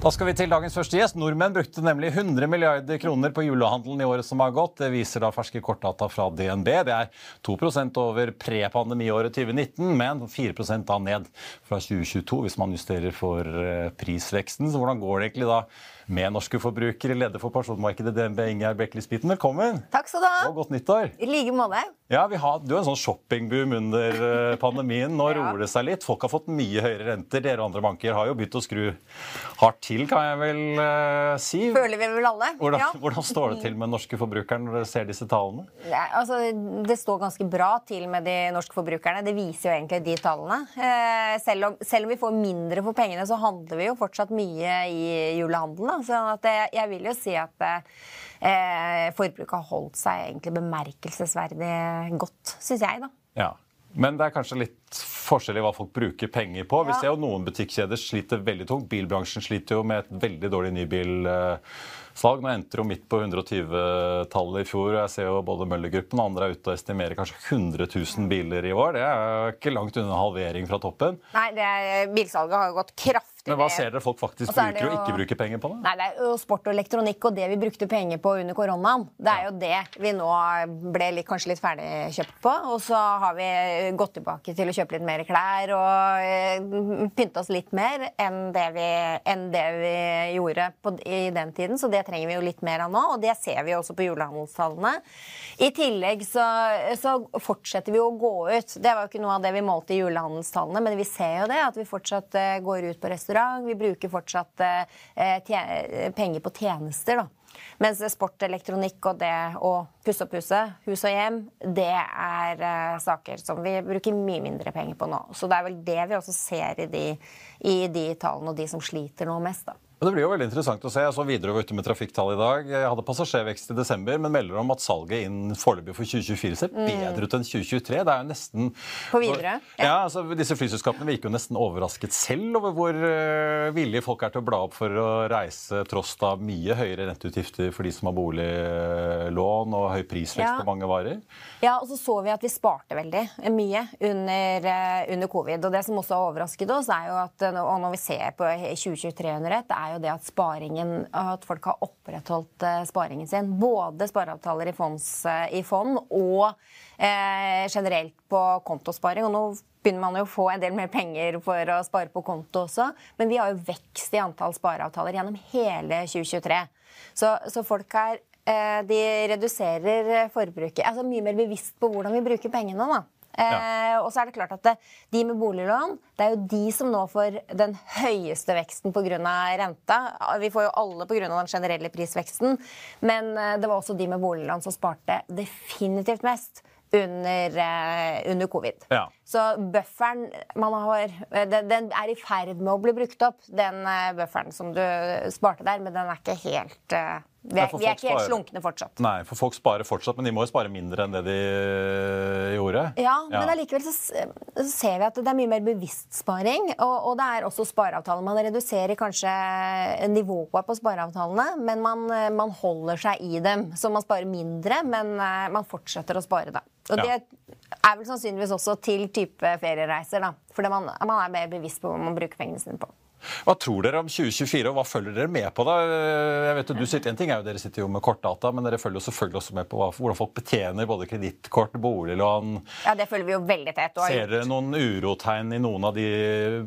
Da skal vi til dagens første gjest. Nordmenn brukte nemlig 100 milliarder kroner på julehandelen i året som har gått. Det viser da ferske kortdata fra DNB. Det er 2 over pre-pandemiåret 2019, men 4 da ned fra 2022 hvis man justerer for eh, prisveksten. Så hvordan går det egentlig da med norske forbrukere, leder for personmarkedet DNB, Ingjerd Bekkelis Spiten. Velkommen. Takk skal du ha. Og godt nyttår. I like måte. Ja, har, Du har en sånn shoppingboom under eh, pandemien. Nå ja. roer det seg litt. Folk har fått mye høyere renter. Dere og andre banker har jo begynt å skru hardt til, kan jeg vel uh, si. Føler vi vel alle. Hvordan, ja. hvordan, står det til med norske forbrukere når dere ser disse tallene? Ja, altså, det står ganske bra til med de norske forbrukerne. Det viser jo egentlig de tallene. Eh, selv, om, selv, om, vi får mindre for pengene, så handler vi jo fortsatt mye i julehandelen. Så at jeg, jeg vil jo si at eh, forbruket har holdt seg egentlig bemerkelsesverdig godt, syns jeg, da. Ja. Men det er kanskje litt forskjell i hva folk bruker penger på. Ja. Vi ser jo noen butikkjeder sliter veldig tungt. Bilbransjen sliter jo med et veldig dårlig nybilsalg. Nå endte jo midt på 120-tallet i fjor. Jeg ser jo både Møller-gruppen og andre er ute og estimerer kanskje 100 000 biler i år. Det er ikke langt unna halvering fra toppen. Nei, er, bilsalget har jo gått kraftig men hva ser dere folk faktisk bruker og, ikke bruker penger på? da? Nei, Det er jo sport og elektronikk og det vi brukte penger på under koronaen. Det er jo det vi nå ble litt, kanskje litt ferdigkjøpt på. Og så har vi gått tilbake til å kjøpe litt mer klær og uh, pynte oss litt mer enn det vi, enn det vi gjorde på, i den tiden. Så det trenger vi jo litt mer av nå, og det ser vi også på julehandelstallene. I tillegg så, så fortsetter vi å gå ut. Det var jo ikke noe av det vi målte i julehandelstallene, men vi ser jo det, at vi fortsatt uh, går ut på restaurant restaurant. Vi bruker fortsatt eh, penger på tjenester. da. Mens sport, elektronikk og det å pusse opp huset, hus og hjem, det er uh, saker som vi bruker mye mindre penger på nå. Så det er vel det vi også ser i de, i de tallene, og de som sliter nå mest. da. Det blir jo veldig interessant å se. Jeg så videre ute med trafikktall i dag. Jeg hadde passasjervekst i desember, men melder om at salget inn foreløpig for 2024 ser mm. bedre ut enn 2023. Det er jo nesten På videre? Ja, ja altså Disse flyselskapene virker jo nesten overrasket selv over hvor uh, villige folk er til å bla opp for å reise tross da mye høyere renteutgifter for de som har boliglån og høy prisvekst ja. på mange varer. Ja, og så så vi at vi sparte veldig mye under, uh, under covid. Og det som også har overrasket oss, er jo at og når vi ser på 2023 under ett, er jo det at sparingen, at folk har opprettholdt eh, sparingen sin. Både spareavtaler i, fonds, eh, i fond og eh, generelt på kontosparing. Og nå begynner man jo å få en del mer penger for å spare på konto også. Men vi har jo vekst i antall spareavtaler gjennom hele 2023. Så, så folk her eh, de reduserer forbruket. Altså mye mer bevisst på hvordan vi bruker pengene. da. Eh, og så er det klart at det, de med boliglån det er jo de som nå får den høyeste veksten pga. renta. Vi får jo alle pga. den generelle prisveksten. Men eh, det var også de med boliglån som sparte definitivt mest under, uh, under covid. Ja. Så bufferen man har, eh, den, den, er i ferd med å bli brukt opp, den uh, bufferen som du sparte der, men den er ikke helt uh, vi er, vi er ikke helt slunkne fortsatt. Nei, for folk sparer fortsatt, men de må jo spare mindre enn det de gjorde. Ja, ja. men allikevel så, så, ser vi at det er mye mer bevisst sparing. Og, og det er også spareavtaler. Man reduserer kanskje nivået på spareavtalene, men man, man, holder seg i dem. Så man sparer mindre, men man fortsetter å spare, da. Og ja. det er vel sannsynligvis også til type feriereiser, da. Fordi man, man er mer bevisst på hva man bruker pengene sine på. Hva tror dere om 2024, og hva følger dere med på? da? Jeg vet du sitter, en ting er jo Dere sitter jo med kortdata, men dere følger jo selvfølgelig også med på hvordan folk betjener både kredittkort, boliglån. Ja, det følger vi jo veldig tett. Ser dere noen urotegn i noen av de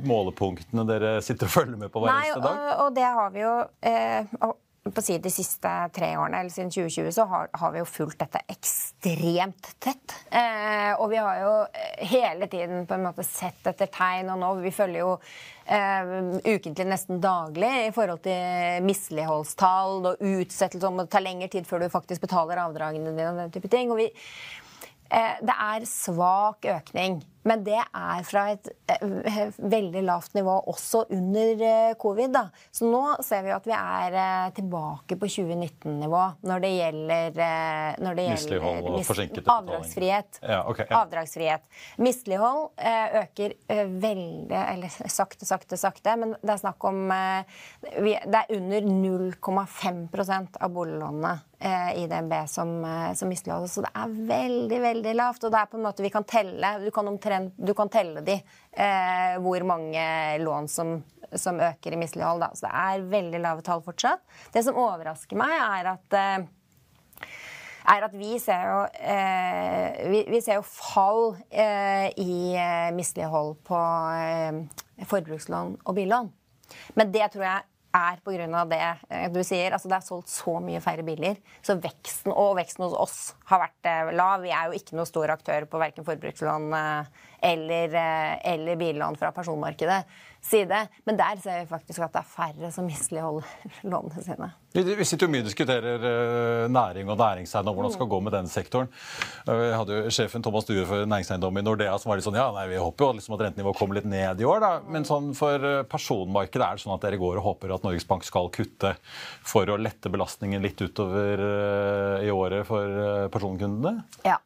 målepunktene dere sitter og følger med på hver eneste dag? Nei, og, og det har vi jo. Eh, på å si De siste tre årene, eller siden 2020, så har, har vi jo fulgt dette ekstremt tett. Eh, og vi har jo eh, hele tiden på en måte sett etter tegn, og nå vi følger jo eh, ukentlig, nesten daglig, i forhold til misligholdstall og utsettelse om det tar lengre tid før du faktisk betaler avdragene dine og den type ting. Og vi, eh, det er svak økning Men det er fra et eh, veldig lavt nivå også under eh, covid. Da. Så nå ser vi at vi er eh, tilbake på 2019-nivå når det gjelder, når det gjelder mis- avdragsfrihet. Ja, okay, ja. Avdragsfrihet. Mislighold øker veldig Eller sakte, sakte, sakte. Men det er snakk om Det er under 0,5% av boliglånene i DNB som, som misligholdes. Så det er veldig, veldig lavt. Og det er på en måte vi kan telle Du kan, omtrent, du kan telle de eh, hvor mange lån som som øker i mislighold. Da. Så det er veldig lave tall fortsatt. Det som overrasker meg, er at eh, er at vi ser jo, eh, vi, vi ser jo fall eh, i eh, mislighold på eh, forbrukslån og billån. Men det tror jeg er pga. det eh, du sier. Altså, det er solgt så mye færre biler. Så veksten, og veksten hos oss har vært eh, lav. Vi er jo ikke noen stor aktør på verken forbrukslån eh, eller, eh, eller billån fra personmarkedet side. Men der ser vi faktisk at det er færre som misligholder lånene sine. Vi sitter jo mye og diskuterer eh, næring og næringseiendom, hvordan det skal gå med den sektoren. Eh, Vi hadde jo sjefen Thomas Due for næringseiendom i Nordea som var litt sånn ja, nei, vi håper jo liksom at rentenivået kommer litt ned i år, da. Men sånn for personmarkedet er det sånn at dere går og håper at Norges Bank skal kutte for å lette belastningen litt utover i året for personkundene? Ja.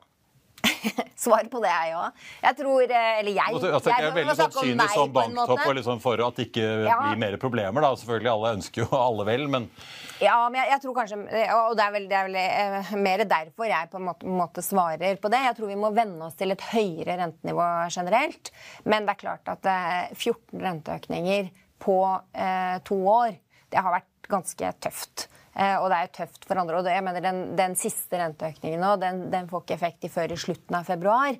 Svar på det jeg òg. Jeg tror eh, Eller jeg. Altså, altså, jeg er veldig sånn kynisk som banktopp og liksom for at det ikke Ja. blir mer problemer. da. Selvfølgelig, Alle ønsker jo alle vel, men Ja, men jeg, jeg tror kanskje Og det er vel, det er vel eh, mer derfor jeg på en måte, måte svarer på det. Jeg tror vi må venne oss til et høyere rentenivå generelt. Men det er klart at eh, 14 renteøkninger på eh, to år, det har vært ganske tøft. Eh, og det er jo tøft for andre. Og jeg mener den, den siste renteøkningen nå, den, den får ikke effekt i før i slutten av februar.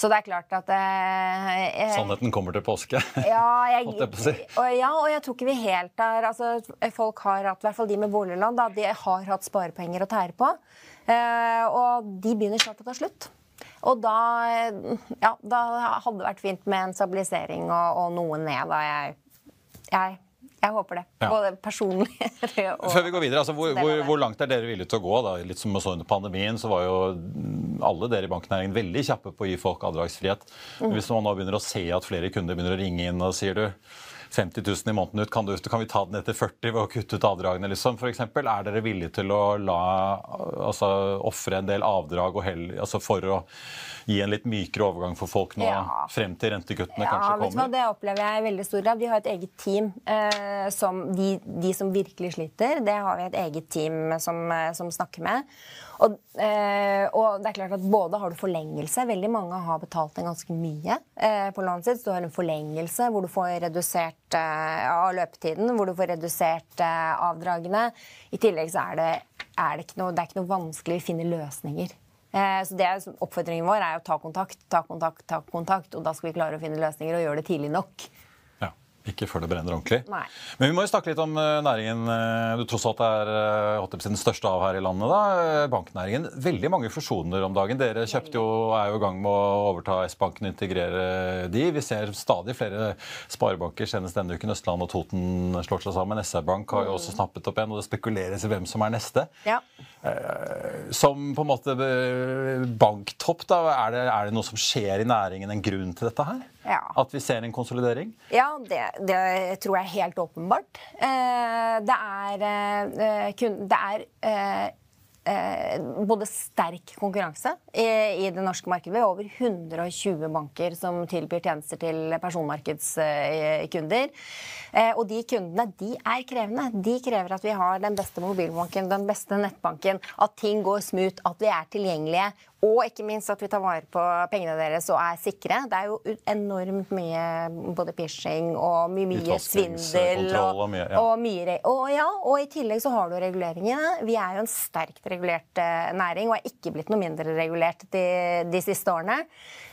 Så det er klart at eh, sannheten kommer til påske. ja, jeg, og, ja, og jeg tror ikke vi helt har altså, Folk har hatt, i hvert fall de med boliglån, de har hatt sparepenger å tære på. Eh, og de begynner snart å ta slutt. Og da, ja, da hadde det vært fint med en stabilisering og, og noe ned. Da jeg, jeg, jeg håper det. Ja. Både personlig og Før vi går videre, altså, hvor, hvor, hvor langt er dere villige til å gå? da? Litt som så under pandemien, så var jo alle dere i banknæringen veldig kjappe på å gi folk avdragsfrihet. Mm. Hvis man nå begynner å se at flere kunder begynner å ringe inn og sier du 50 000 i måneden ut, kan, du, kan vi ta den etter 40 ved å kutte ut avdragene, liksom, eksempel? Er dere villige til å la altså, ofre en del avdrag og hell, altså, for å gi en litt mykere overgang for folk nå Ja. frem til rentekuttene Ja, kanskje kommer? Ja. Det opplever jeg i veldig stor grad. Vi har et eget team eh, som de, de som virkelig sliter. Det har vi et eget team som, eh, som snakker med. Og, eh, og det er klart at både har du forlengelse Veldig mange har betalt en ganske mye eh, på lånet sitt. Så du har en forlengelse hvor du får redusert eh, av løpetiden, hvor du får redusert eh, avdragene. I tillegg så er det, er det, ikke noe, det er ikke noe vanskelig å finne løsninger. Eh, Så det er, Oppfordringen vår er å ta kontakt, ta kontakt, ta kontakt. Og da skal vi klare å finne løsninger og gjøre det tidlig nok. Ikke før det brenner ordentlig. Nei. Men vi må jo snakke litt om eh, næringen. eh, Du tross alt er eh, den største av her i landet. da, Banknæringen. Veldig mange fusjoner om dagen. Dere kjøpte jo, er jo i gang med å overta S-banken og integrere de. Vi ser stadig flere sparebanker, senest denne uken Østland og Toten slår seg sammen. SR-Bank har jo også snappet opp en, og det spekuleres i hvem som er neste. Ja. Som på en måte banktopp, da, er det, er det noe som skjer i næringen, en grunn til dette her? Ja. At vi ser en konsolidering? Ja, det, det tror jeg er helt åpenbart. Eh, det er, eh, det er eh, eh, både sterk konkurranse i, det norske markedet. Vi har over 120 banker som tilbyr tjenester til personmarkedskunder. Eh, og de kundene de er krevende. De krever at vi har den beste mobilbanken, den beste nettbanken, at ting går smooth, at vi er tilgjengelige. Og ikke minst at vi tar vare på pengene deres og er sikre. Det er jo enormt mye både phishing og mye, mye svindel. og mye, ja. og mye og, ja, og i tillegg så har du reguleringene. Vi er jo en sterkt regulert eh, næring og er ikke blitt noe mindre regulert de, de siste årene.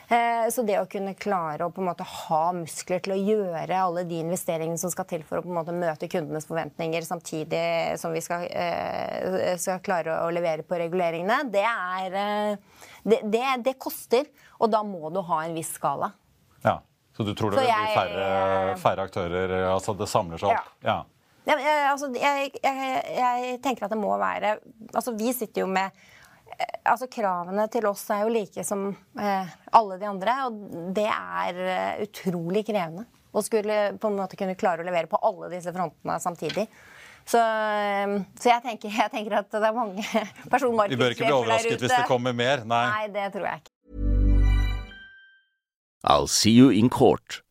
Eh, Så det å kunne klare å på en måte ha muskler til å gjøre alle de investeringene som skal til for å på en måte møte kundenes forventninger, samtidig som vi skal, eh, skal klare å levere på reguleringene, det er eh, det, det, det koster. Og da må du ha en viss skala. Ja, Så du tror det vil bli færre, færre aktører? altså Det samler seg opp? Ja. Ja, eh, altså, jeg, jeg, jeg tenker at det må være Altså, vi sitter jo med altså Kravene til oss er jo like som eh, alle de andre, og det er eh, utrolig krevende. Å skulle på en måte kunne klare å levere på alle disse frontene samtidig. Så, eh, så jeg, tenker, jeg, tenker, at det er mange personmarkedssjefer der ute. Vi bør ikke bli overrasket hvis det kommer mer? Nei. Nei, det tror jeg ikke. I'll see you in court.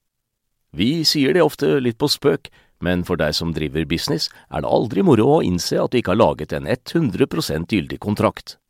Vi sier det ofte litt på spøk, men for deg som driver business, er det aldri moro å innse at du ikke har laget en 100% gyldig kontrakt.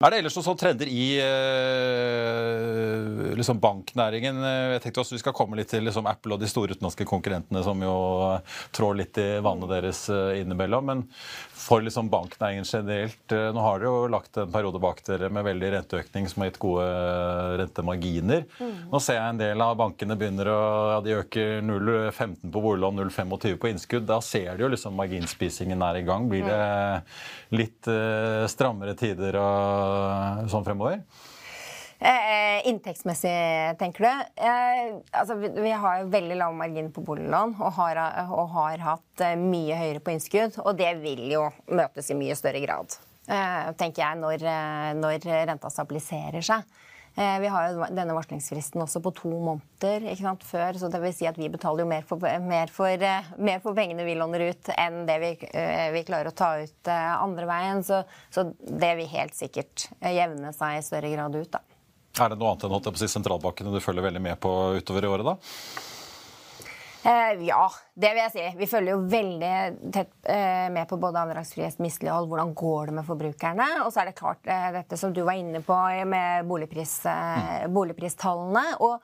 Er det ellers noen sånne trender i uh, liksom banknæringen? Jeg tenkte også Vi skal komme litt til liksom Apple og de store utenlandske konkurrentene som jo trår litt i vannet deres uh, innimellom. Men for liksom banknæringen generelt, nå har dere jo lagt en periode bak dere med veldig renteøkning som har gitt gode rentemarginer. Mm. Nå ser jeg en del av bankene begynner å ja, de øker 0,15 på boliglån, 0,25 på innskudd. Da ser de jo liksom marginspisingen er i gang. Blir det litt strammere tider? og sånn fremover? Eh, inntektsmessig, tenker du? Eh, altså, vi, har veldig lav margin på boliglån og har, og har hatt eh, mye høyere på innskudd. Og det vil jo møtes i mye større grad, eh, tenker jeg, når, eh, når renta stabiliserer seg. Eh, vi har jo denne varslingsfristen også på to måneder før. Så det vil si at vi betaler jo mer for, mer for, eh, mer for pengene vi låner ut, enn det vi, eh, vi klarer å ta ut andre veien. Så, så, det vil helt sikkert jevne seg i større grad ut, da. Er det noe annet enn at sentralbankene du følger veldig med på utover i året, da? Eh, ja, det vil jeg si. Vi følger jo veldig tett eh, med på både andragsfrihet, mislighold, hvordan går det med forbrukerne. Og så er det klart eh, dette som du var inne på med boligpris, mm. boligpristallene. Og,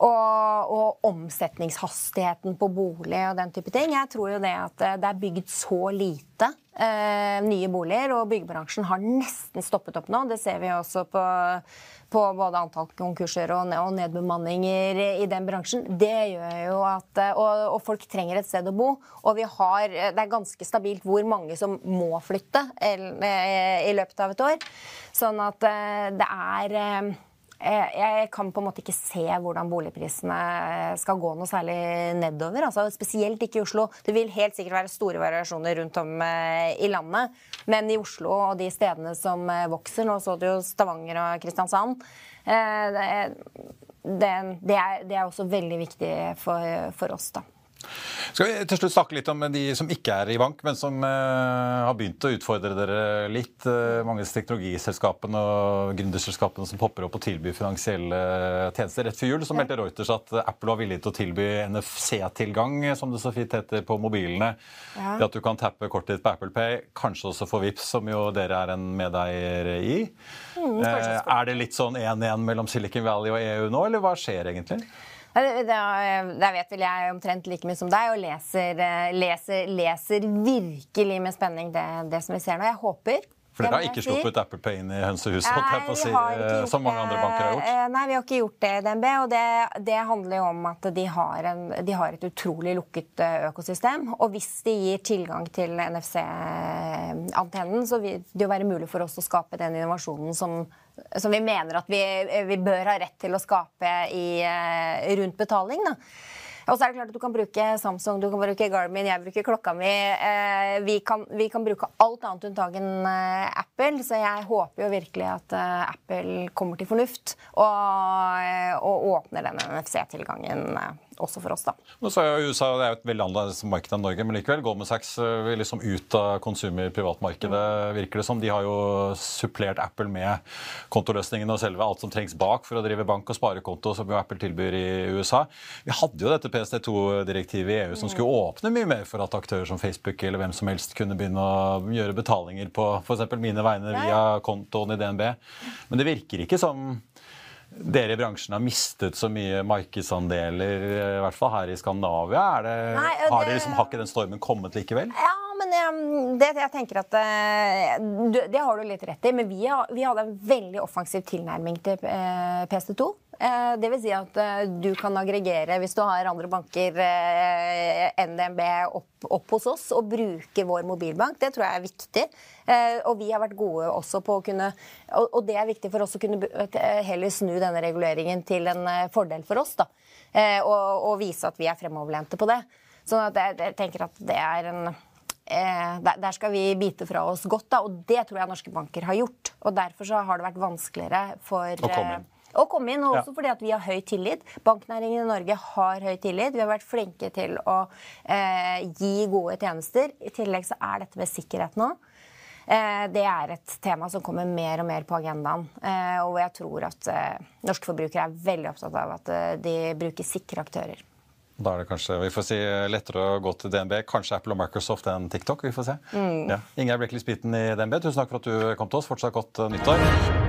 og, og, omsetningshastigheten på bolig og den type ting. Jeg tror jo det at det er bygd så lite eh, nye boliger, og byggebransjen har nesten stoppet opp nå. Det ser vi også på på både antall konkurser og, nedbemanninger i den bransjen. Det gjør jo at og, og, folk trenger et sted å bo. Og vi har, det er ganske stabilt hvor mange som må flytte i løpet av et år. Sånn at eh, det er eh, jeg kan på en måte ikke se hvordan boligprisene skal gå noe særlig nedover. Altså, spesielt ikke i Oslo. Det vil helt sikkert være store variasjoner rundt om eh, i landet. Men i Oslo og de stedene som eh, vokser, nå så du jo Stavanger og Kristiansand eh, det, er, det er også veldig viktig for, for oss, da. Skal vi til slutt snakke litt om de som ikke er i bank, men som uh, har begynt å utfordre dere litt? Uh, mange teknologiselskapene og gründerselskapene som popper opp og tilbyr finansielle tjenester. Rett før jul så meldte Reuters at Apple var villig til å tilby NFC-tilgang, som det så fint heter, på mobilene. Ja. Det at du kan tappe kortet ditt på Apple Pay, kanskje også for Vips, som jo dere er en medeier i. Mm, er det litt sånn 1-1 mellom Silicon Valley og EU nå, eller hva skjer egentlig? Der vet vel jeg omtrent like mye som deg, og leser, eh, leser, leser virkelig med spenning det, det, som vi ser nå. Jeg håper for dere har ikke sluppet si. Apple Pay inn i hønsehuset, holdt si, som mange andre banker har gjort? Eh, nei, vi har ikke gjort det i DNB. Og det, det handler jo om at de har, en, de har, et utrolig lukket eh, økosystem. Og hvis de gir tilgang til NFC-antennen, så vil det jo være mulig for oss å skape den innovasjonen som, som vi mener at vi, vi, bør ha rett til å skape i, eh, rundt betaling. da. Og så er det klart at Du kan bruke Samsung, du kan bruke Garmin, jeg bruker klokka mi. Eh, vi, kan, vi, kan, bruke alt annet unntak eh, Apple, så jeg håper jo virkelig at eh, Apple kommer til fornuft og, og åpner den NFC-tilgangen også for oss, da. Nå sa jo USA det er jo et veldig annerledes marked enn Norge, men likevel. Goldman Sachs vil liksom ut av konsumer-privatmarkedet, virker det som. De har jo supplert Apple med kontoløsningene og selve alt som trengs bak for å drive bank og sparekonto, som jo Apple tilbyr i USA. Vi hadde jo dette PST2-direktivet i EU som skulle åpne mye mer for at aktører som Facebook eller hvem som helst kunne begynne å gjøre betalinger på f.eks. mine vegne via kontoen i DNB. Men det virker ikke som dere i bransjen har mistet så mye markedsandeler, i hvert fall her i Skandinavia. Det, Nei, det, har, liksom, har ikke den stormen kommet likevel? Ja, men um, det, jeg tenker at Det har du litt rett i. Men vi, vi hadde en veldig offensiv tilnærming til eh, PST2. Uh, det vil si at du kan aggregere, hvis du har andre banker enn DNB, opp, opp, hos oss og bruke vår mobilbank. Det tror jeg er viktig. Og vi har vært gode også på å kunne Og det er viktig for oss å kunne heller snu denne reguleringen til en fordel for oss. da. Og, og vise at vi er fremoverlente på det. Så jeg, jeg tenker at det er en eh, der, skal vi bite fra oss godt. Da, og det tror jeg norske banker har gjort. Og derfor så har det vært vanskeligere for å komme inn. Å komme inn, Også ja. fordi at vi har høy tillit. Banknæringen i Norge har høy tillit. Vi har vært flinke til å eh, gi gode tjenester. I tillegg så er dette med sikkerhet nå. Eh, det er et tema som kommer mer og mer på agendaen. Eh, og jeg tror at eh, norske forbrukere er veldig opptatt av at de bruker sikre aktører. Da er det kanskje vi får si, lettere å gå til DNB. Kanskje Apple og Microsoft enn TikTok. vi får se. Mm. Ja. Ingeir Blekkeli Spiten i DNB, tusen takk for at du kom til oss. Fortsatt godt nyttår.